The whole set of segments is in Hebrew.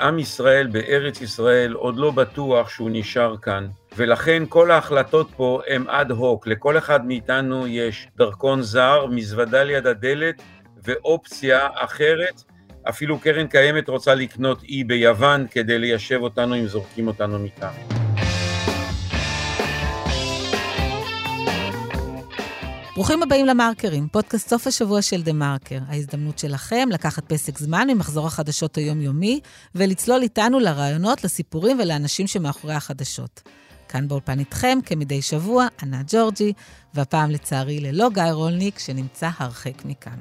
עם ישראל בארץ ישראל עוד לא בטוח שהוא נשאר כאן, ולכן כל ההחלטות פה הן אד הוק, לכל אחד מאיתנו יש דרכון זר, מזוודה ליד הדלת ואופציה אחרת, אפילו קרן קיימת רוצה לקנות אי ביוון כדי ליישב אותנו אם זורקים אותנו מכאן. ברוכים הבאים למרקרים, פודקאסט סוף השבוע של דה מרקר. ההזדמנות שלכם לקחת פסק זמן ממחזור החדשות היומיומי ולצלול איתנו לרעיונות, לסיפורים ולאנשים שמאחורי החדשות. כאן באולפן איתכם, כמדי שבוע, ענת ג'ורג'י, והפעם לצערי ללא גיא רולניק, שנמצא הרחק מכאן.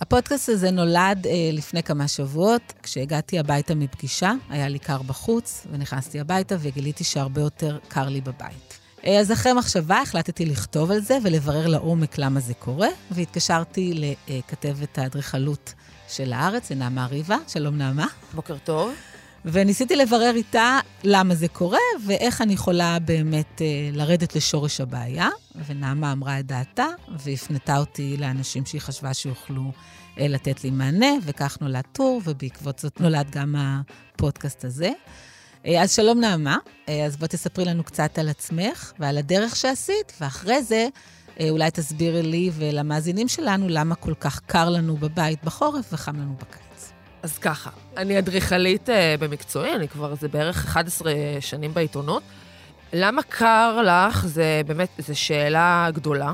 הפודקאסט הזה נולד אה, לפני כמה שבועות, כשהגעתי הביתה מפגישה, היה לי קר בחוץ, ונכנסתי הביתה וגיליתי שהרבה יותר קר לי בבית. אה, אז אחרי מחשבה החלטתי לכתוב על זה ולברר לעומק למה זה קורה, והתקשרתי לכתבת האדריכלות של הארץ, לנעמה ריבה. שלום נעמה. בוקר טוב. וניסיתי לברר איתה למה זה קורה ואיך אני יכולה באמת אה, לרדת לשורש הבעיה. ונעמה אמרה את דעתה והפנתה אותי לאנשים שהיא חשבה שיוכלו אה, לתת לי מענה, וכך נולד טור, ובעקבות זאת נולד גם הפודקאסט הזה. אה, אז שלום נעמה, אה, אז בואי תספרי לנו קצת על עצמך ועל הדרך שעשית, ואחרי זה אה, אולי תסבירי לי ולמאזינים שלנו למה כל כך קר לנו בבית בחורף וחם לנו בקיץ. אז ככה, אני אדריכלית במקצועי, אני כבר, זה בערך 11 שנים בעיתונות. למה קר לך, זה באמת, זו שאלה גדולה.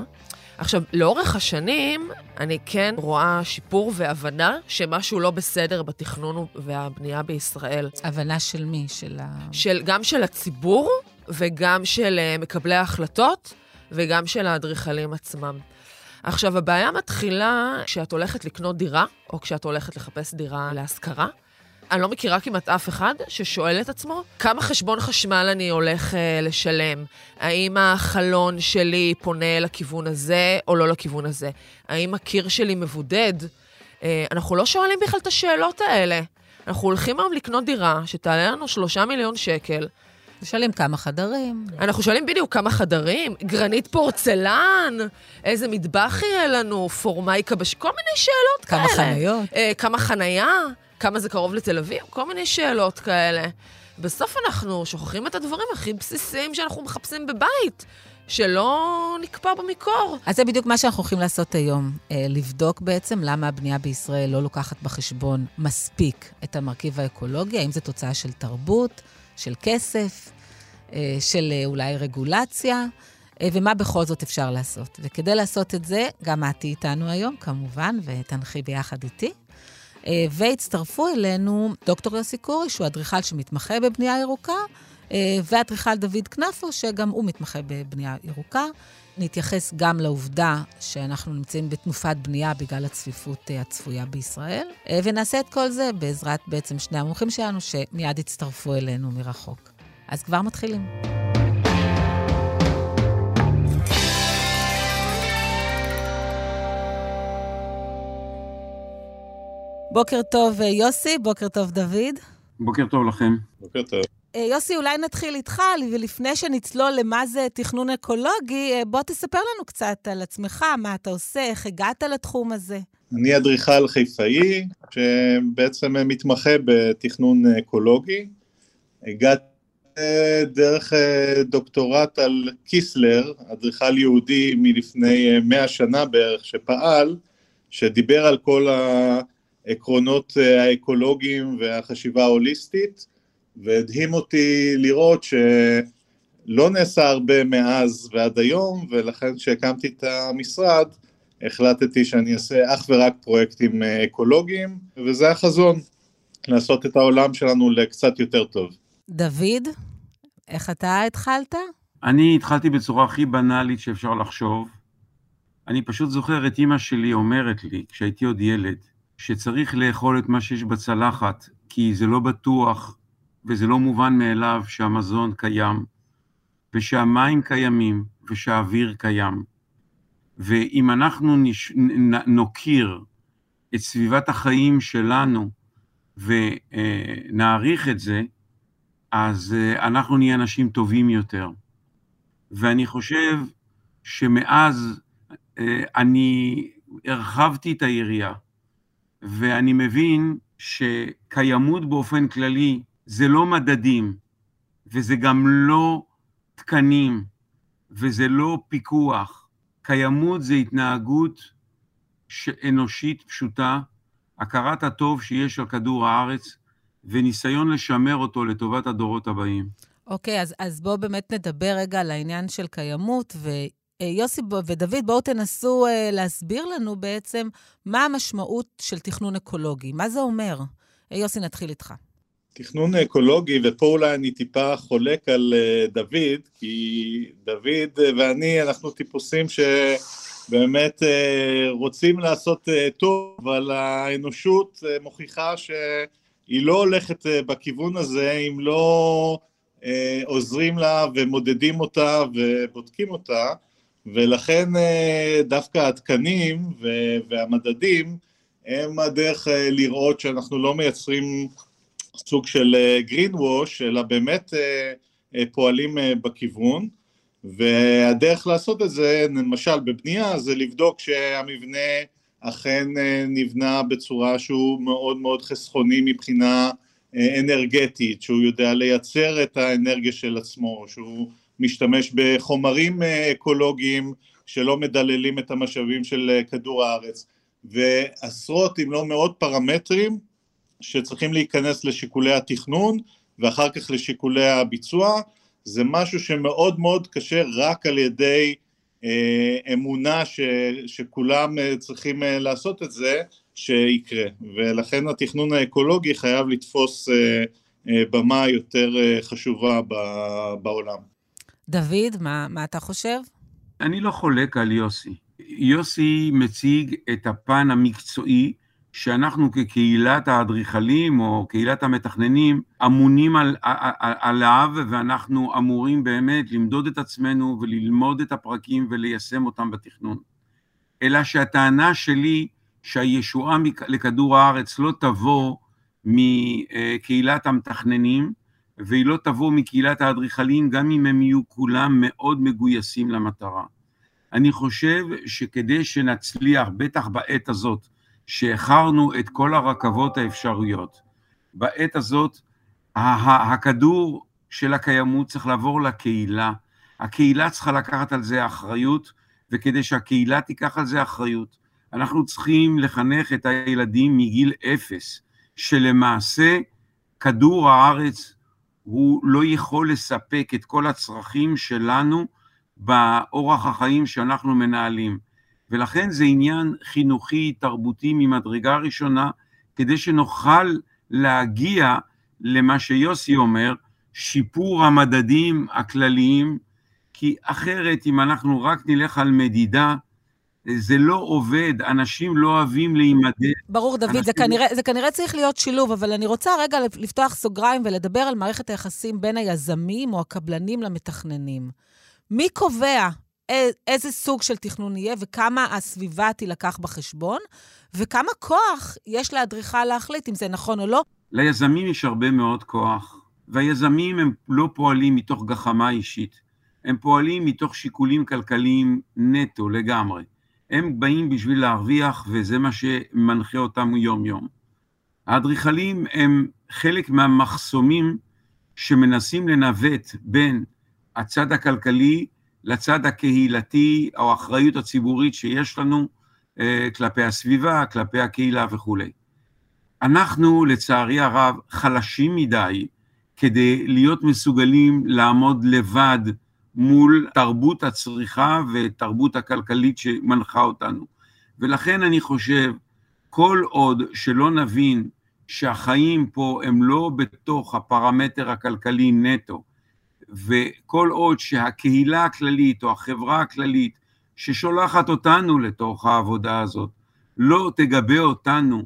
עכשיו, לאורך השנים, אני כן רואה שיפור והבנה שמשהו לא בסדר בתכנון והבנייה בישראל. הבנה של מי? של ה... של, גם של הציבור וגם של uh, מקבלי ההחלטות וגם של האדריכלים עצמם. עכשיו, הבעיה מתחילה כשאת הולכת לקנות דירה, או כשאת הולכת לחפש דירה להשכרה. אני לא מכירה כמעט אף אחד ששואל את עצמו כמה חשבון חשמל אני הולך אה, לשלם. האם החלון שלי פונה לכיוון הזה או לא לכיוון הזה? האם הקיר שלי מבודד? אה, אנחנו לא שואלים בכלל את השאלות האלה. אנחנו הולכים היום לקנות דירה שתעלה לנו שלושה מיליון שקל. שואלים כמה חדרים. אנחנו שואלים בדיוק כמה חדרים, גרנית פורצלן, איזה מטבח יהיה לנו, פורמייקה בש... כל מיני שאלות כמה כאלה. כמה חניות. אה, כמה חנייה. כמה זה קרוב לתל אביב, כל מיני שאלות כאלה. בסוף אנחנו שוכחים את הדברים הכי בסיסיים שאנחנו מחפשים בבית. שלא נקפא במקור. אז זה בדיוק מה שאנחנו הולכים לעשות היום, אה, לבדוק בעצם למה הבנייה בישראל לא לוקחת בחשבון מספיק את המרכיב האקולוגי, האם זו תוצאה של תרבות, של כסף, אה, של אה, אולי רגולציה, ומה בכל זאת אפשר לעשות. וכדי לעשות את זה, גם את איתנו היום, כמובן, ותנחי ביחד איתי. אה, והצטרפו אלינו דוקטור יוסי קורי, שהוא אדריכל שמתמחה בבנייה ירוקה, אה, ואדריכל דוד כנפו, שגם הוא מתמחה בבנייה ירוקה. נתייחס גם לעובדה שאנחנו נמצאים בתנופת בנייה בגלל הצפיפות אה, הצפויה בישראל, ונעשה את כל זה בעזרת בעצם שני המומחים שלנו, שמיד הצטרפו אלינו מרחוק. אז כבר מתחילים. בוקר טוב, אה, יוסי, בוקר טוב, דוד. בוקר טוב לכם. בוקר טוב. אה, יוסי, אולי נתחיל איתך, ולפני שנצלול למה זה תכנון אקולוגי, אה, בוא תספר לנו קצת על עצמך, מה אתה עושה, איך הגעת לתחום הזה. אני אדריכל חיפאי, שבעצם מתמחה בתכנון אקולוגי. הגעתי דרך דוקטורט על קיסלר, אדריכל יהודי מלפני מאה שנה בערך, שפעל, שדיבר על כל ה... העקרונות אה, האקולוגיים והחשיבה ההוליסטית, והדהים אותי לראות שלא נעשה הרבה מאז ועד היום, ולכן כשהקמתי את המשרד, החלטתי שאני אעשה אך ורק פרויקטים אה, אקולוגיים, וזה החזון, לעשות את העולם שלנו לקצת יותר טוב. דוד, איך אתה התחלת? אני התחלתי בצורה הכי בנאלית שאפשר לחשוב. אני פשוט זוכר את אימא שלי אומרת לי, כשהייתי עוד ילד, שצריך לאכול את מה שיש בצלחת, כי זה לא בטוח וזה לא מובן מאליו שהמזון קיים, ושהמים קיימים, ושהאוויר קיים. ואם אנחנו נש... נוקיר את סביבת החיים שלנו ונעריך את זה, אז אה, אנחנו נהיה אנשים טובים יותר. ואני חושב שמאז אה, אני הרחבתי את היריעה. ואני מבין שקיימות באופן כללי זה לא מדדים, וזה גם לא תקנים, וזה לא פיקוח. קיימות זה התנהגות אנושית פשוטה, הכרת הטוב שיש על כדור הארץ, וניסיון לשמר אותו לטובת הדורות הבאים. אוקיי, okay, אז, אז בואו באמת נדבר רגע על העניין של קיימות, ויוסי ודוד, בואו תנסו uh, להסביר לנו בעצם מה המשמעות של תכנון אקולוגי. מה זה אומר? יוסי, נתחיל איתך. תכנון אקולוגי, ופה אולי אני טיפה חולק על דוד, כי דוד ואני, אנחנו טיפוסים שבאמת רוצים לעשות טוב, אבל האנושות מוכיחה שהיא לא הולכת בכיוון הזה אם לא אה, עוזרים לה ומודדים אותה ובודקים אותה, ולכן אה, דווקא התקנים והמדדים הם הדרך אה, לראות שאנחנו לא מייצרים סוג של green wash, אלא באמת פועלים בכיוון, והדרך לעשות את זה, למשל בבנייה, זה לבדוק שהמבנה אכן נבנה בצורה שהוא מאוד מאוד חסכוני מבחינה אנרגטית, שהוא יודע לייצר את האנרגיה של עצמו, שהוא משתמש בחומרים אה, אקולוגיים שלא מדללים את המשאבים של אה, כדור הארץ, ועשרות אם לא מאות פרמטרים שצריכים להיכנס לשיקולי התכנון ואחר כך לשיקולי הביצוע, זה משהו שמאוד מאוד קשה רק על ידי אה, אמונה ש, שכולם אה, צריכים אה, לעשות את זה, שיקרה, ולכן התכנון האקולוגי חייב לתפוס אה, אה, במה יותר אה, חשובה בעולם. דוד, מה, מה אתה חושב? אני לא חולק על יוסי. יוסי מציג את הפן המקצועי שאנחנו כקהילת האדריכלים או קהילת המתכננים אמונים על, על, עליו ואנחנו אמורים באמת למדוד את עצמנו וללמוד את הפרקים וליישם אותם בתכנון. אלא שהטענה שלי שהישועה לכדור הארץ לא תבוא מקהילת המתכננים, והיא לא תבוא מקהילת האדריכלים, גם אם הם יהיו כולם מאוד מגויסים למטרה. אני חושב שכדי שנצליח, בטח בעת הזאת, שהכרנו את כל הרכבות האפשריות, בעת הזאת הכדור של הקיימות צריך לעבור לקהילה, הקהילה צריכה לקחת על זה אחריות, וכדי שהקהילה תיקח על זה אחריות, אנחנו צריכים לחנך את הילדים מגיל אפס, שלמעשה כדור הארץ הוא לא יכול לספק את כל הצרכים שלנו באורח החיים שאנחנו מנהלים. ולכן זה עניין חינוכי, תרבותי ממדרגה ראשונה, כדי שנוכל להגיע למה שיוסי אומר, שיפור המדדים הכלליים, כי אחרת אם אנחנו רק נלך על מדידה, זה לא עובד, אנשים לא אוהבים להימדד. ברור, דוד, אנשים... זה, כנראה, זה כנראה צריך להיות שילוב, אבל אני רוצה רגע לפתוח סוגריים ולדבר על מערכת היחסים בין היזמים או הקבלנים למתכננים. מי קובע איזה סוג של תכנון יהיה וכמה הסביבה תילקח בחשבון, וכמה כוח יש לאדריכל להחליט אם זה נכון או לא? ליזמים יש הרבה מאוד כוח, והיזמים הם לא פועלים מתוך גחמה אישית, הם פועלים מתוך שיקולים כלכליים נטו לגמרי. הם באים בשביל להרוויח, וזה מה שמנחה אותם יום-יום. האדריכלים הם חלק מהמחסומים שמנסים לנווט בין הצד הכלכלי לצד הקהילתי או האחריות הציבורית שיש לנו אה, כלפי הסביבה, כלפי הקהילה וכולי. אנחנו, לצערי הרב, חלשים מדי כדי להיות מסוגלים לעמוד לבד מול תרבות הצריכה ותרבות הכלכלית שמנחה אותנו. ולכן אני חושב, כל עוד שלא נבין שהחיים פה הם לא בתוך הפרמטר הכלכלי נטו, וכל עוד שהקהילה הכללית או החברה הכללית ששולחת אותנו לתוך העבודה הזאת לא תגבה אותנו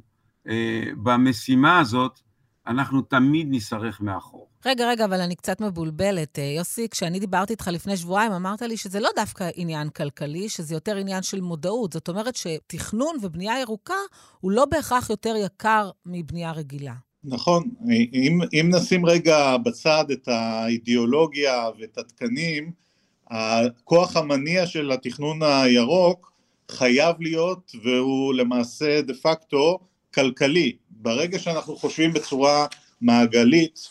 אה, במשימה הזאת, אנחנו תמיד נשרך מאחור. רגע, רגע, אבל אני קצת מבולבלת. אה, יוסי, כשאני דיברתי איתך לפני שבועיים, אמרת לי שזה לא דווקא עניין כלכלי, שזה יותר עניין של מודעות. זאת אומרת שתכנון ובנייה ירוקה הוא לא בהכרח יותר יקר מבנייה רגילה. נכון, אם, אם נשים רגע בצד את האידיאולוגיה ואת התקנים, הכוח המניע של התכנון הירוק חייב להיות, והוא למעשה דה פקטו כלכלי. ברגע שאנחנו חושבים בצורה מעגלית,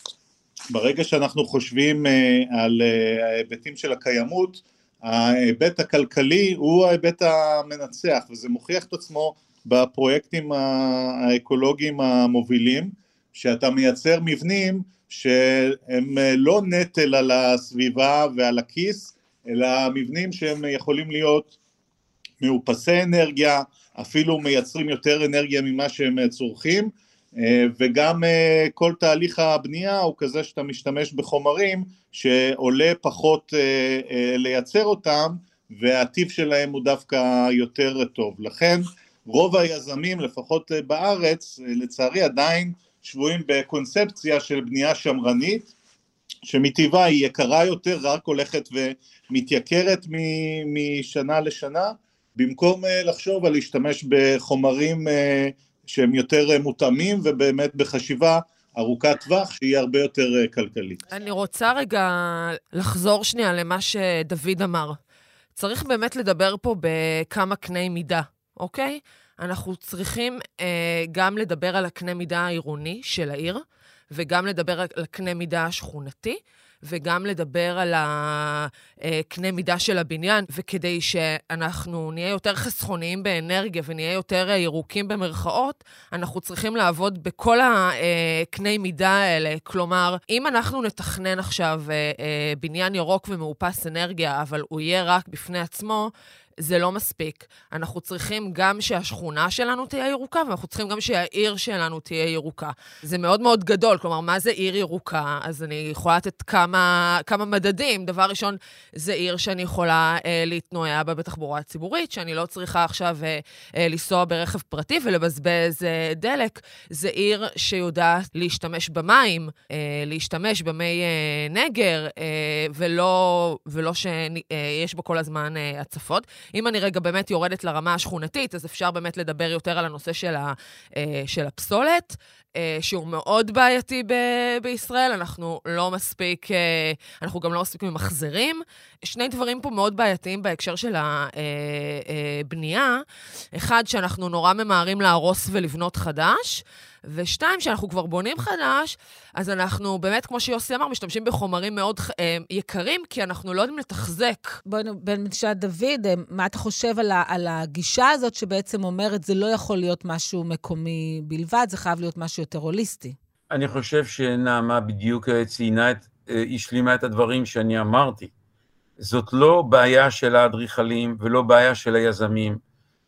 ברגע שאנחנו חושבים על ההיבטים של הקיימות, ההיבט הכלכלי הוא ההיבט המנצח, וזה מוכיח את עצמו בפרויקטים האקולוגיים המובילים, שאתה מייצר מבנים שהם לא נטל על הסביבה ועל הכיס, אלא מבנים שהם יכולים להיות מאופסי אנרגיה, אפילו מייצרים יותר אנרגיה ממה שהם צורכים, וגם כל תהליך הבנייה הוא כזה שאתה משתמש בחומרים שעולה פחות לייצר אותם והטיב שלהם הוא דווקא יותר טוב. לכן רוב היזמים, לפחות בארץ, לצערי עדיין שבויים בקונספציה של בנייה שמרנית, שמטבעה היא יקרה יותר, רק הולכת ומתייקרת משנה לשנה, במקום לחשוב על להשתמש בחומרים שהם יותר מותאמים ובאמת בחשיבה ארוכת טווח שהיא הרבה יותר כלכלית. אני רוצה רגע לחזור שנייה למה שדוד אמר. צריך באמת לדבר פה בכמה קני מידה, אוקיי? אנחנו צריכים אה, גם לדבר על הקנה מידה העירוני של העיר, וגם לדבר על הקנה מידה השכונתי, וגם לדבר על הקנה מידה של הבניין, וכדי שאנחנו נהיה יותר חסכוניים באנרגיה ונהיה יותר ירוקים במרכאות, אנחנו צריכים לעבוד בכל הקנה מידה האלה. כלומר, אם אנחנו נתכנן עכשיו בניין ירוק ומאופס אנרגיה, אבל הוא יהיה רק בפני עצמו, זה לא מספיק. אנחנו צריכים גם שהשכונה שלנו תהיה ירוקה, ואנחנו צריכים גם שהעיר שלנו תהיה ירוקה. זה מאוד מאוד גדול, כלומר, מה זה עיר ירוקה? אז אני יכולה לתת כמה, כמה מדדים. דבר ראשון, זה עיר שאני יכולה אה, להתנועע בה בתחבורה ציבורית, שאני לא צריכה עכשיו אה, אה, לנסוע ברכב פרטי ולבזבז אה, דלק. זה עיר שיודעת להשתמש במים, אה, להשתמש במי אה, נגר, אה, ולא, ולא שיש אה, בו כל הזמן אה, הצפות. אם אני רגע באמת יורדת לרמה השכונתית, אז אפשר באמת לדבר יותר על הנושא של, ה, אה, של הפסולת, אה, שהוא מאוד בעייתי ב- בישראל, אנחנו לא מספיק, אה, אנחנו גם לא מספיק ממחזרים. שני דברים פה מאוד בעייתיים בהקשר של הבנייה. אחד, שאנחנו נורא ממהרים להרוס ולבנות חדש. ושתיים, שאנחנו כבר בונים חדש, אז אנחנו באמת, כמו שיוסי אמר, משתמשים בחומרים מאוד אה, יקרים, כי אנחנו לא יודעים לתחזק. בואי נשאל דוד, מה אתה חושב על, על הגישה הזאת שבעצם אומרת, זה לא יכול להיות משהו מקומי בלבד, זה חייב להיות משהו יותר הוליסטי? אני חושב שנעמה בדיוק ציינה, את, השלימה את הדברים שאני אמרתי. זאת לא בעיה של האדריכלים ולא בעיה של היזמים.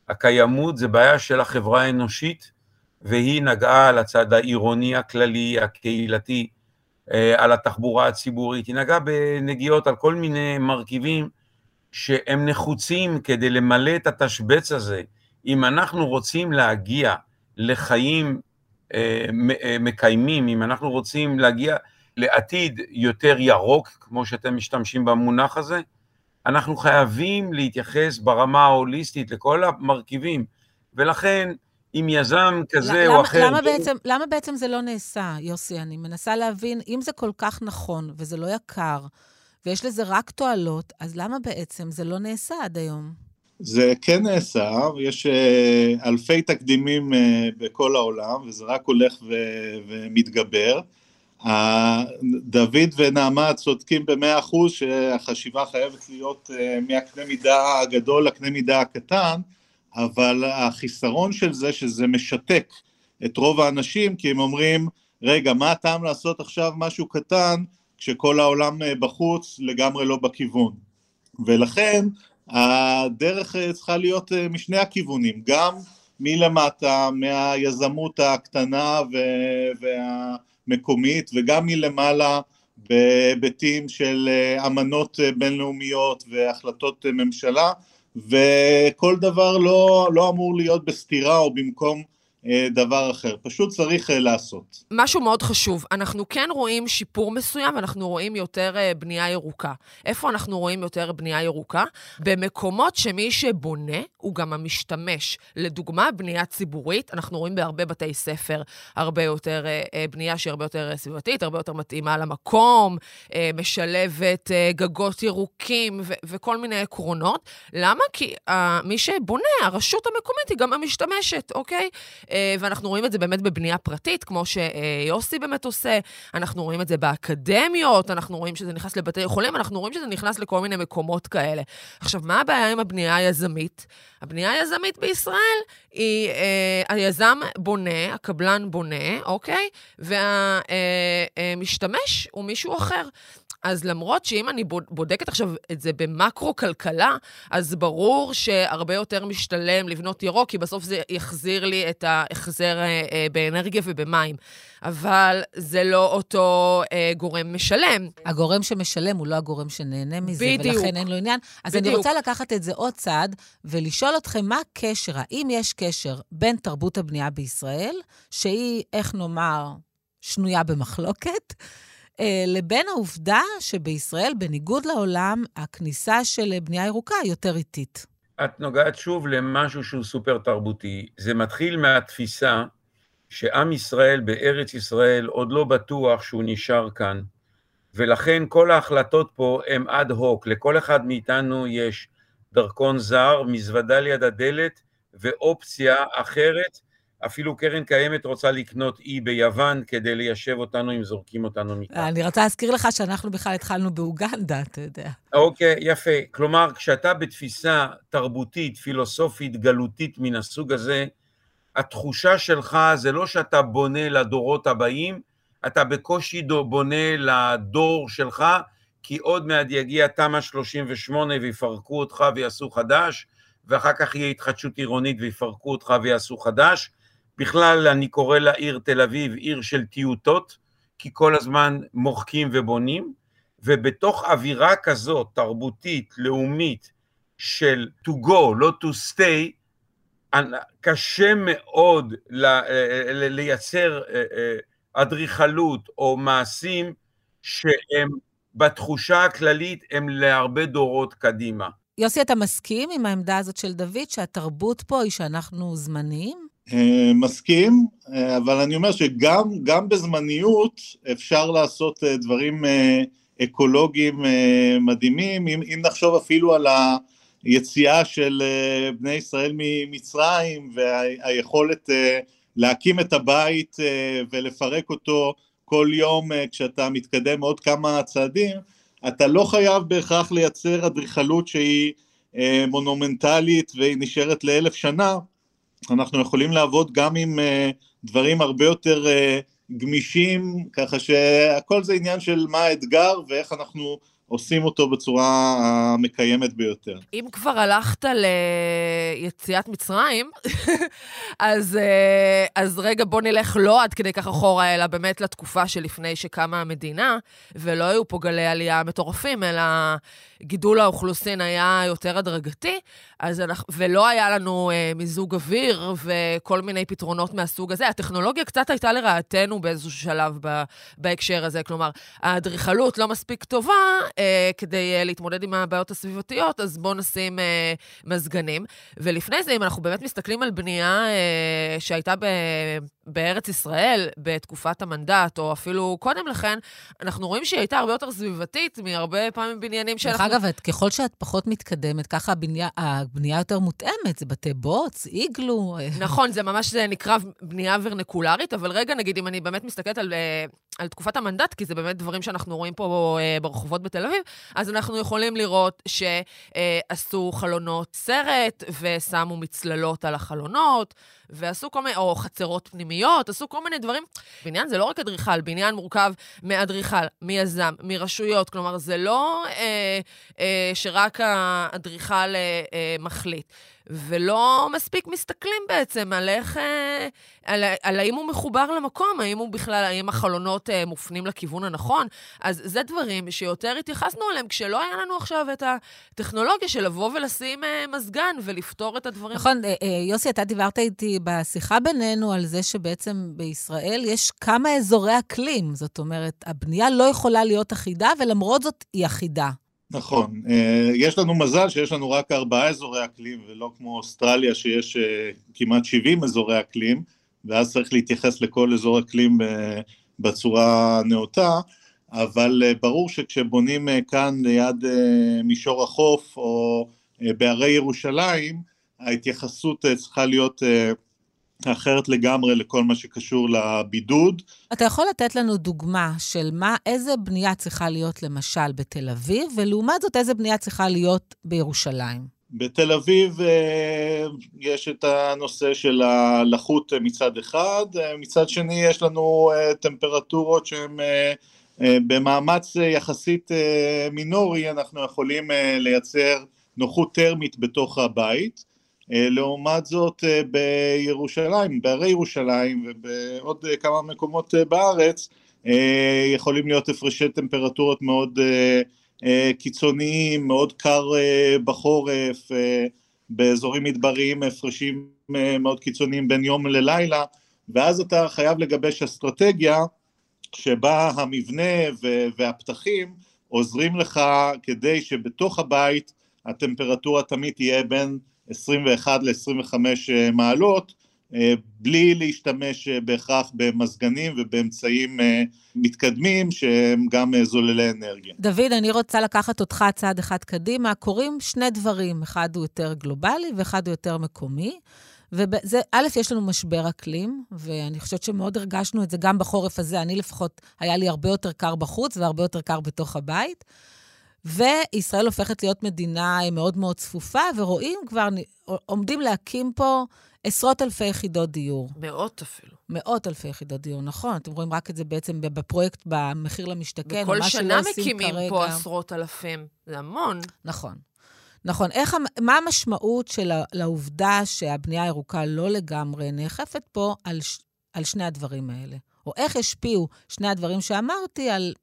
הקיימות זה בעיה של החברה האנושית, והיא נגעה על הצד העירוני הכללי, הקהילתי, על התחבורה הציבורית, היא נגעה בנגיעות על כל מיני מרכיבים שהם נחוצים כדי למלא את התשבץ הזה. אם אנחנו רוצים להגיע לחיים מקיימים, אם אנחנו רוצים להגיע לעתיד יותר ירוק, כמו שאתם משתמשים במונח הזה, אנחנו חייבים להתייחס ברמה ההוליסטית לכל המרכיבים, ולכן עם יזם כזה למה, או אחר. למה בעצם, למה בעצם זה לא נעשה, יוסי? אני מנסה להבין, אם זה כל כך נכון וזה לא יקר, ויש לזה רק תועלות, אז למה בעצם זה לא נעשה עד היום? זה כן נעשה, יש uh, אלפי תקדימים uh, בכל העולם, וזה רק הולך ו- ומתגבר. דוד ונעמה צודקים במאה אחוז שהחשיבה חייבת להיות uh, מהקנה מידה הגדול לקנה מידה הקטן, אבל החיסרון של זה שזה משתק את רוב האנשים, כי הם אומרים, רגע, מה הטעם לעשות עכשיו משהו קטן, כשכל העולם בחוץ לגמרי לא בכיוון. ולכן הדרך צריכה להיות משני הכיוונים, גם מלמטה, מהיזמות הקטנה והמקומית, וגם מלמעלה בהיבטים של אמנות בינלאומיות והחלטות ממשלה, וכל דבר לא, לא אמור להיות בסתירה או במקום דבר אחר, פשוט צריך לעשות. משהו מאוד חשוב, אנחנו כן רואים שיפור מסוים, אנחנו רואים יותר בנייה ירוקה. איפה אנחנו רואים יותר בנייה ירוקה? במקומות שמי שבונה הוא גם המשתמש. לדוגמה, בנייה ציבורית, אנחנו רואים בהרבה בתי ספר הרבה יותר בנייה שהיא הרבה יותר סביבתית, הרבה יותר מתאימה למקום, משלבת גגות ירוקים ו- וכל מיני עקרונות. למה? כי מי שבונה, הרשות המקומית היא גם המשתמשת, אוקיי? ואנחנו רואים את זה באמת בבנייה פרטית, כמו שיוסי באמת עושה, אנחנו רואים את זה באקדמיות, אנחנו רואים שזה נכנס לבתי חולים, אנחנו רואים שזה נכנס לכל מיני מקומות כאלה. עכשיו, מה הבעיה עם הבנייה היזמית? הבנייה היזמית בישראל היא, אה, היזם בונה, הקבלן בונה, אוקיי? והמשתמש אה, הוא מישהו אחר. אז למרות שאם אני בודקת עכשיו את זה במקרו-כלכלה, אז ברור שהרבה יותר משתלם לבנות ירוק, כי בסוף זה יחזיר לי את ההחזר אה, אה, באנרגיה ובמים. אבל זה לא אותו אה, גורם משלם. הגורם שמשלם הוא לא הגורם שנהנה מזה, בדיוק. ולכן אין לו עניין. אז בדיוק. אני רוצה לקחת את זה עוד צעד ולשאול אתכם מה הקשר, האם יש קשר בין תרבות הבנייה בישראל, שהיא, איך נאמר, שנויה במחלוקת, לבין העובדה שבישראל, בניגוד לעולם, הכניסה של בנייה ירוקה יותר איטית. את נוגעת שוב למשהו שהוא סופר תרבותי. זה מתחיל מהתפיסה שעם ישראל בארץ ישראל עוד לא בטוח שהוא נשאר כאן, ולכן כל ההחלטות פה הן אד הוק. לכל אחד מאיתנו יש דרכון זר, מזוודה ליד הדלת ואופציה אחרת אפילו קרן קיימת רוצה לקנות אי ביוון כדי ליישב אותנו אם זורקים אותנו מכאן. אני רוצה להזכיר לך שאנחנו בכלל התחלנו באוגנדה, אתה יודע. אוקיי, יפה. כלומר, כשאתה בתפיסה תרבותית, פילוסופית, גלותית מן הסוג הזה, התחושה שלך זה לא שאתה בונה לדורות הבאים, אתה בקושי בונה לדור שלך, כי עוד מעט יגיע תמ"א 38 ויפרקו אותך ויעשו חדש, ואחר כך יהיה התחדשות עירונית ויפרקו אותך ויעשו חדש, בכלל אני קורא לעיר תל אביב עיר של טיוטות, כי כל הזמן מוחקים ובונים, ובתוך אווירה כזאת, תרבותית, לאומית, של to go, לא to stay, קשה מאוד לייצר אה, אה, אדריכלות או מעשים שהם בתחושה הכללית הם להרבה דורות קדימה. יוסי, אתה מסכים עם העמדה הזאת של דוד, שהתרבות פה היא שאנחנו זמניים? אה, מסכים, אה, אבל אני אומר שגם בזמניות אפשר לעשות אה, דברים אקולוגיים מדהימים, אם, אם נחשוב אפילו על היציאה של בני ישראל ממצרים והיכולת להקים את הבית ולפרק אותו כל יום כשאתה מתקדם עוד כמה צעדים, אתה לא חייב בהכרח לייצר אדריכלות שהיא מונומנטלית והיא נשארת לאלף שנה, אנחנו יכולים לעבוד גם עם uh, דברים הרבה יותר uh, גמישים, ככה שהכל זה עניין של מה האתגר ואיך אנחנו עושים אותו בצורה המקיימת ביותר. אם כבר הלכת ליציאת מצרים, אז, אה, אז רגע בוא נלך לא עד כדי כך אחורה, אלא באמת לתקופה שלפני שקמה המדינה, ולא היו פה גלי עלייה מטורפים, אלא גידול האוכלוסין היה יותר הדרגתי, אז אנחנו, ולא היה לנו אה, מיזוג אוויר וכל מיני פתרונות מהסוג הזה. הטכנולוגיה קצת הייתה לרעתנו באיזשהו שלב ב, בהקשר הזה, כלומר, האדריכלות לא מספיק טובה אה, כדי אה, להתמודד עם הבעיות הסביבתיות, אז בואו נשים אה, מזגנים. ולפני זה, אם אנחנו באמת מסתכלים על בנייה אה, שהייתה ב... בארץ ישראל, בתקופת המנדט, או אפילו קודם לכן, אנחנו רואים שהיא הייתה הרבה יותר סביבתית מהרבה פעמים בניינים שאנחנו... אגב, ככל שאת פחות מתקדמת, ככה הבנייה, הבנייה יותר מותאמת, זה בתי בוץ, איגלו. נכון, זה ממש זה נקרא בנייה ורנקולרית, אבל רגע, נגיד, אם אני באמת מסתכלת על, אה, על תקופת המנדט, כי זה באמת דברים שאנחנו רואים פה אה, ברחובות בתל אביב, אז אנחנו יכולים לראות שעשו חלונות סרט, ושמו מצללות על החלונות, ועשו כל מיני, או חצרות פנימיות, עשו כל מיני דברים. בניין זה לא רק אדריכל, בניין מורכב מאדריכל, מיזם, מרשויות, כלומר, זה לא אה, שרק האדריכל אה, אה, מחליט. ולא מספיק מסתכלים בעצם על איך, אה, על, על האם הוא מחובר למקום, האם הוא בכלל, האם החלונות אה, מופנים לכיוון הנכון. אז זה דברים שיותר התייחסנו אליהם כשלא היה לנו עכשיו את הטכנולוגיה של לבוא ולשים אה, מזגן ולפתור את הדברים. נכון, יוסי, אתה דיברת איתי בשיחה בינינו על זה שבעצם בישראל יש כמה אזורי אקלים. זאת אומרת, הבנייה לא יכולה להיות אחידה, ולמרות זאת היא אחידה. נכון, אה, יש לנו מזל שיש לנו רק ארבעה אזורי אקלים ולא כמו אוסטרליה שיש אה, כמעט 70 אזורי אקלים ואז צריך להתייחס לכל אזור אקלים אה, בצורה נאותה. אבל ברור שכשבונים כאן ליד מישור החוף או בהרי ירושלים ההתייחסות צריכה להיות אחרת לגמרי לכל מה שקשור לבידוד. אתה יכול לתת לנו דוגמה של מה, איזה בנייה צריכה להיות למשל בתל אביב, ולעומת זאת איזה בנייה צריכה להיות בירושלים? בתל אביב אה, יש את הנושא של הלחות מצד אחד, אה, מצד שני יש לנו אה, טמפרטורות שהן במאמץ יחסית מינורי, אנחנו יכולים לייצר נוחות טרמית בתוך הבית. לעומת זאת בירושלים, בהרי ירושלים ובעוד כמה מקומות בארץ יכולים להיות הפרשי טמפרטורות מאוד אה, קיצוניים, מאוד קר אה, בחורף, אה, באזורים מדבריים הפרשים מאוד קיצוניים בין יום ללילה, ואז אתה חייב לגבש אסטרטגיה שבה המבנה והפתחים עוזרים לך כדי שבתוך הבית הטמפרטורה תמיד תהיה בין 21 ל-25 מעלות, אה, בלי להשתמש אה, בהכרח במזגנים ובאמצעים אה, מתקדמים שהם גם זוללי אנרגיה. דוד, אני רוצה לקחת אותך צעד אחד קדימה. קורים שני דברים, אחד הוא יותר גלובלי ואחד הוא יותר מקומי. וזה, א', יש לנו משבר אקלים, ואני חושבת שמאוד הרגשנו את זה גם בחורף הזה. אני לפחות, היה לי הרבה יותר קר בחוץ והרבה יותר קר בתוך הבית. וישראל הופכת להיות מדינה מאוד מאוד צפופה, ורואים כבר, עומדים להקים פה עשרות אלפי יחידות דיור. מאות אפילו. מאות אלפי יחידות דיור, נכון. אתם רואים רק את זה בעצם בפרויקט במחיר למשתכן, וכל שנה מקימים כרגע. פה עשרות אלפים. זה המון. נכון. נכון. איך, מה המשמעות של העובדה שהבנייה הירוקה לא לגמרי נאכפת פה על, על שני הדברים האלה? או איך השפיעו שני הדברים שאמרתי על,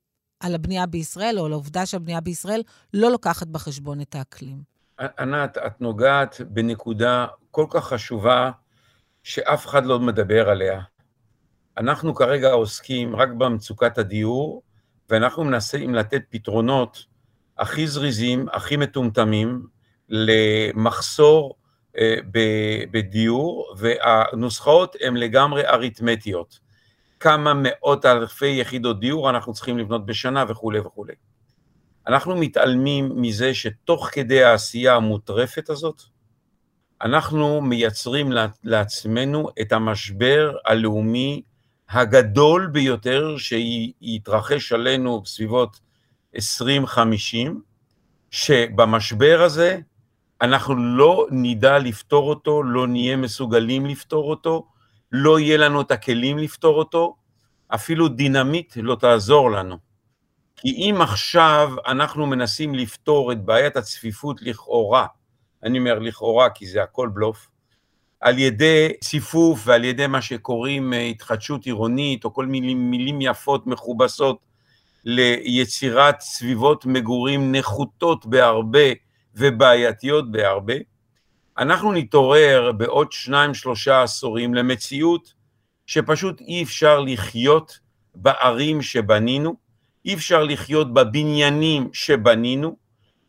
על הבנייה בישראל, או על העובדה שהבנייה בישראל לא לוקחת בחשבון את האקלים? ענת, את נוגעת בנקודה כל כך חשובה שאף אחד לא מדבר עליה. אנחנו כרגע עוסקים רק במצוקת הדיור, ואנחנו מנסים לתת פתרונות הכי זריזים, הכי מטומטמים, למחסור אה, בדיור, והנוסחאות הן לגמרי אריתמטיות. כמה מאות אלפי יחידות דיור אנחנו צריכים לבנות בשנה וכולי וכולי. אנחנו מתעלמים מזה שתוך כדי העשייה המוטרפת הזאת, אנחנו מייצרים לעצמנו את המשבר הלאומי הגדול ביותר שיתרחש עלינו בסביבות 2050, שבמשבר הזה אנחנו לא נדע לפתור אותו, לא נהיה מסוגלים לפתור אותו, לא יהיה לנו את הכלים לפתור אותו, אפילו דינמיט לא תעזור לנו. כי אם עכשיו אנחנו מנסים לפתור את בעיית הצפיפות לכאורה, אני אומר לכאורה כי זה הכל בלוף, על ידי ציפוף ועל ידי מה שקוראים אה, התחדשות עירונית, או כל מילים, מילים יפות מכובסות ליצירת סביבות מגורים נחותות בהרבה ובעייתיות בהרבה, אנחנו נתעורר בעוד שניים שלושה עשורים למציאות שפשוט אי אפשר לחיות בערים שבנינו, אי אפשר לחיות בבניינים שבנינו,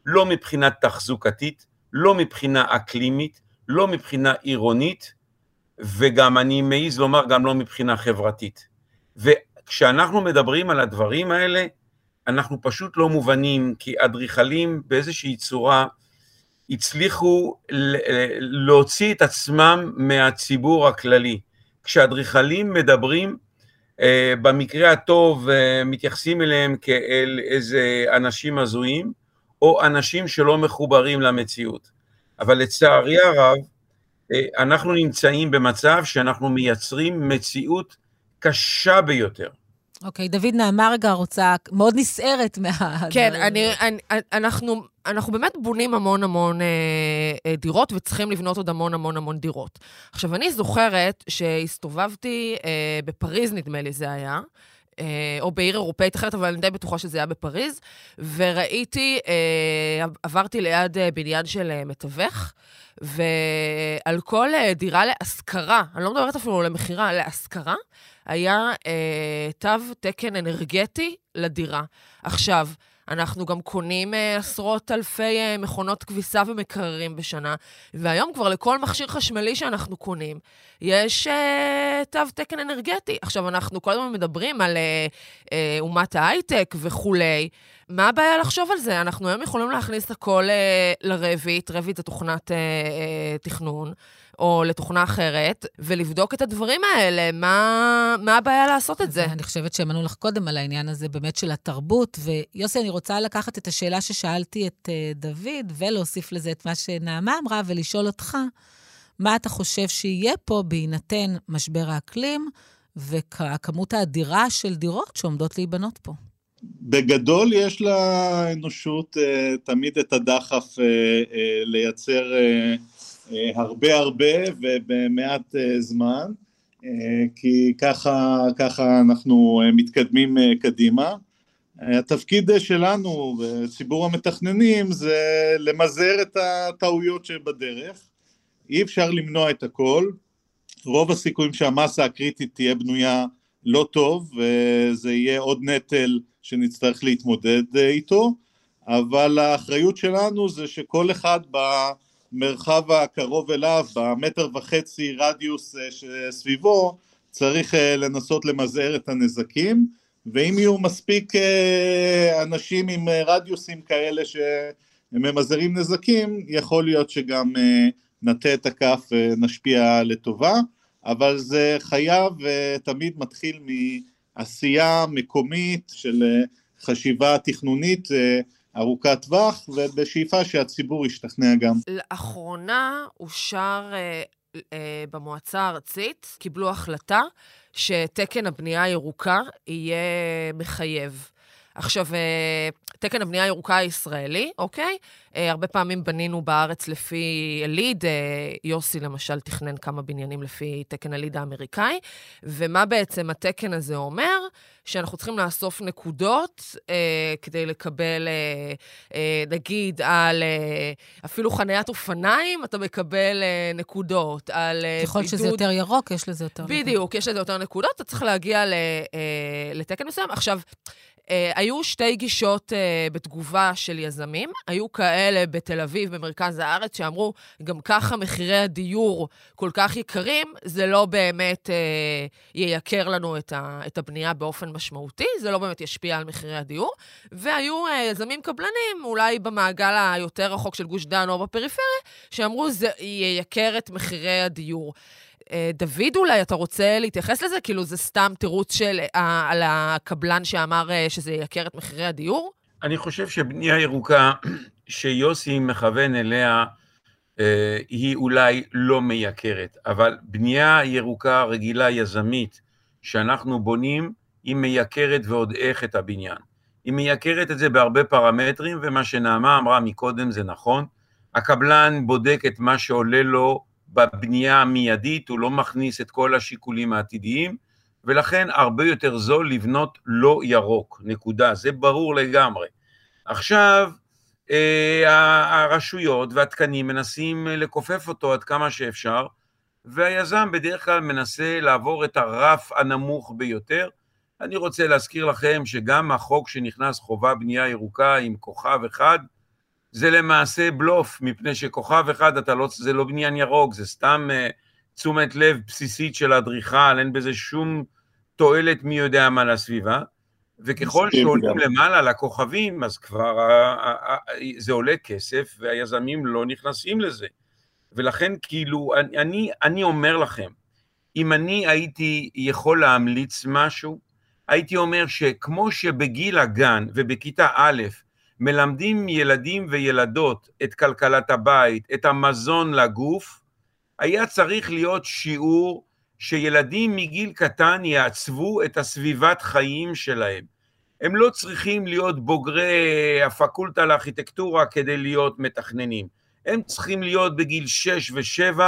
לא מבחינה תחזוקתית, לא מבחינה אקלימית, לא מבחינה עירונית, וגם אני מעז לומר גם לא מבחינה חברתית. וכשאנחנו מדברים על הדברים האלה, אנחנו פשוט לא מובנים, כי אדריכלים באיזושהי צורה הצליחו להוציא את עצמם מהציבור הכללי. כשאדריכלים מדברים, אה, במקרה הטוב אה, מתייחסים אליהם כאל איזה אנשים הזויים, או אנשים שלא מחוברים למציאות. אבל לצערי הרב, אה, אנחנו נמצאים במצב שאנחנו מייצרים מציאות קשה ביותר. אוקיי, דוד נעמה רגע רוצה, מאוד נסערת מה... כן, אני, אני, אנחנו, אנחנו באמת בונים המון המון אה, אה, דירות, וצריכים לבנות עוד המון המון המון דירות. עכשיו, אני זוכרת שהסתובבתי אה, בפריז, נדמה לי זה היה, אה, או בעיר אירופאית אחרת, אבל אני די בטוחה שזה היה בפריז, וראיתי, אה, עברתי ליד אה, בניין של אה, מתווך, ועל כל אה, דירה להשכרה, אני לא מדברת אפילו למכירה, להשכרה, היה אה, תו תקן אנרגטי לדירה. עכשיו, אנחנו גם קונים uh, עשרות אלפי uh, מכונות כביסה ומקררים בשנה, והיום כבר לכל מכשיר חשמלי שאנחנו קונים, יש uh, תו תקן אנרגטי. עכשיו, אנחנו כל הזמן מדברים על uh, uh, אומת ההייטק וכולי. מה הבעיה לחשוב על זה? אנחנו היום יכולים להכניס הכל uh, לרביט, רביט זה תוכנת uh, uh, תכנון, או לתוכנה אחרת, ולבדוק את הדברים האלה. מה, מה הבעיה לעשות את זה? אני חושבת שהם ענו לך קודם על העניין הזה באמת של התרבות. ויוסי, אני רוצה לקחת את השאלה ששאלתי את uh, דוד, ולהוסיף לזה את מה שנעמה אמרה, ולשאול אותך, מה אתה חושב שיהיה פה בהינתן משבר האקלים והכמות האדירה של דירות שעומדות להיבנות פה? בגדול יש לאנושות uh, תמיד את הדחף uh, uh, לייצר הרבה הרבה ובמעט uh, זמן, uh, כי ככה, ככה אנחנו מתקדמים קדימה. התפקיד שלנו בציבור המתכננים זה למזער את הטעויות שבדרך, אי אפשר למנוע את הכל, רוב הסיכויים שהמסה הקריטית תהיה בנויה לא טוב וזה יהיה עוד נטל שנצטרך להתמודד אה, איתו, אבל האחריות שלנו זה שכל אחד במרחב הקרוב אליו, במטר וחצי רדיוס אה, שסביבו, צריך אה, לנסות למזער את הנזקים, ואם יהיו מספיק אנשים עם רדיוסים כאלה שממזערים נזקים, יכול להיות שגם נטה את הכף ונשפיע לטובה, אבל זה חייב ותמיד מתחיל מ... עשייה מקומית של אה, חשיבה תכנונית אה, ארוכת טווח, ובשאיפה שהציבור ישתכנע גם. לאחרונה אושר אה, אה, במועצה הארצית, קיבלו החלטה שתקן הבנייה הירוקה יהיה מחייב. עכשיו, אה, תקן הבנייה הירוקה הישראלי, אוקיי? אה, הרבה פעמים בנינו בארץ לפי הליד, אה, יוסי למשל תכנן כמה בניינים לפי תקן הליד האמריקאי, ומה בעצם התקן הזה אומר? שאנחנו צריכים לאסוף נקודות אה, כדי לקבל, אה, אה, נגיד, על אה, אפילו חניית אופניים, אתה מקבל אה, נקודות, על אה, ככל בידוד... שזה יותר ירוק, יש לזה יותר נקודות. בדיוק, יש לזה יותר נקודות, אתה צריך להגיע ל, אה, לתקן מסוים. עכשיו, היו שתי גישות uh, בתגובה של יזמים. היו כאלה בתל אביב, במרכז הארץ, שאמרו, גם ככה מחירי הדיור כל כך יקרים, זה לא באמת uh, ייקר לנו את, ה, את הבנייה באופן משמעותי, זה לא באמת ישפיע על מחירי הדיור. והיו יזמים קבלנים, אולי במעגל היותר רחוק של גוש דן או בפריפריה, שאמרו, זה ייקר את מחירי הדיור. אה, דוד, אולי אתה רוצה להתייחס לזה? כאילו, זה סתם תירוץ של, אה, על הקבלן שאמר אה, שזה ייקר את מחירי הדיור? אני חושב שבנייה ירוקה, שיוסי מכוון אליה, היא אולי לא מייקרת, אבל בנייה ירוקה רגילה יזמית שאנחנו בונים, היא מייקרת ועוד איך את הבניין. היא מייקרת את זה בהרבה פרמטרים, ומה שנעמה אמרה מקודם זה נכון. הקבלן בודק את מה שעולה לו בבנייה המיידית, הוא לא מכניס את כל השיקולים העתידיים, ולכן הרבה יותר זול לבנות לא ירוק, נקודה, זה ברור לגמרי. עכשיו, אה, הרשויות והתקנים מנסים לכופף אותו עד כמה שאפשר, והיזם בדרך כלל מנסה לעבור את הרף הנמוך ביותר. אני רוצה להזכיר לכם שגם החוק שנכנס חובה בנייה ירוקה עם כוכב אחד, זה למעשה בלוף, מפני שכוכב אחד אתה לא, זה לא בניין ירוק, זה סתם uh, תשומת לב בסיסית של אדריכל, אין בזה שום תועלת מי יודע מה לסביבה, וככל שעולים למעלה לכוכבים, אז כבר uh, uh, זה עולה כסף, והיזמים לא נכנסים לזה. ולכן כאילו, אני, אני אומר לכם, אם אני הייתי יכול להמליץ משהו, הייתי אומר שכמו שבגיל הגן ובכיתה א', מלמדים ילדים וילדות את כלכלת הבית, את המזון לגוף, היה צריך להיות שיעור שילדים מגיל קטן יעצבו את הסביבת חיים שלהם. הם לא צריכים להיות בוגרי הפקולטה לארכיטקטורה כדי להיות מתכננים. הם צריכים להיות בגיל 6 ו-7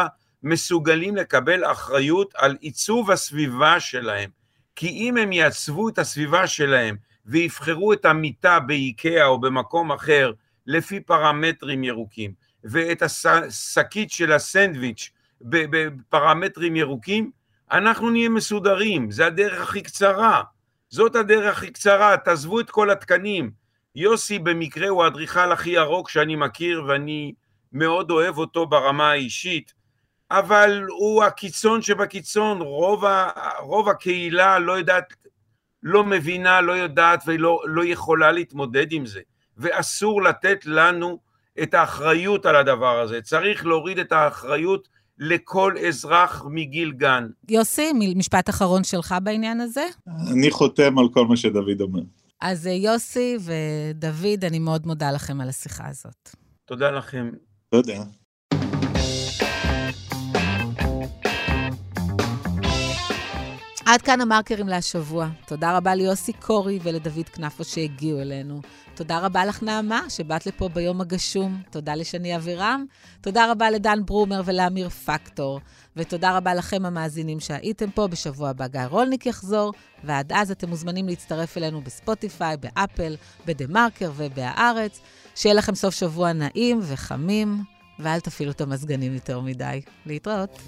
מסוגלים לקבל אחריות על עיצוב הסביבה שלהם. כי אם הם יעצבו את הסביבה שלהם ויבחרו את המיטה באיקאה או במקום אחר לפי פרמטרים ירוקים, ואת השקית של הסנדוויץ' בפרמטרים ירוקים, אנחנו נהיה מסודרים, זה הדרך הכי קצרה. זאת הדרך הכי קצרה, תעזבו את כל התקנים. יוסי במקרה הוא האדריכל הכי ירוק שאני מכיר ואני מאוד אוהב אותו ברמה האישית, אבל הוא הקיצון שבקיצון, רוב, ה, רוב הקהילה לא יודעת לא מבינה, לא יודעת ולא לא יכולה להתמודד עם זה. ואסור לתת לנו את האחריות על הדבר הזה. צריך להוריד את האחריות לכל אזרח מגיל גן. יוסי, משפט אחרון שלך בעניין הזה? אני חותם על כל מה שדוד אומר. אז אה, יוסי ודוד, אני מאוד מודה לכם על השיחה הזאת. תודה לכם. תודה. עד כאן המרקרים להשבוע. תודה רבה ליוסי קורי ולדוד כנפו שהגיעו אלינו. תודה רבה לך, נעמה, שבאת לפה ביום הגשום. תודה לשני אבירם. תודה רבה לדן ברומר ולאמיר פקטור. ותודה רבה לכם, המאזינים שהייתם פה. בשבוע הבא גיא רולניק יחזור, ועד אז אתם מוזמנים להצטרף אלינו בספוטיפיי, באפל, בדה-מרקר ובהארץ. שיהיה לכם סוף שבוע נעים וחמים, ואל תפעילו את המזגנים יותר מדי. להתראות.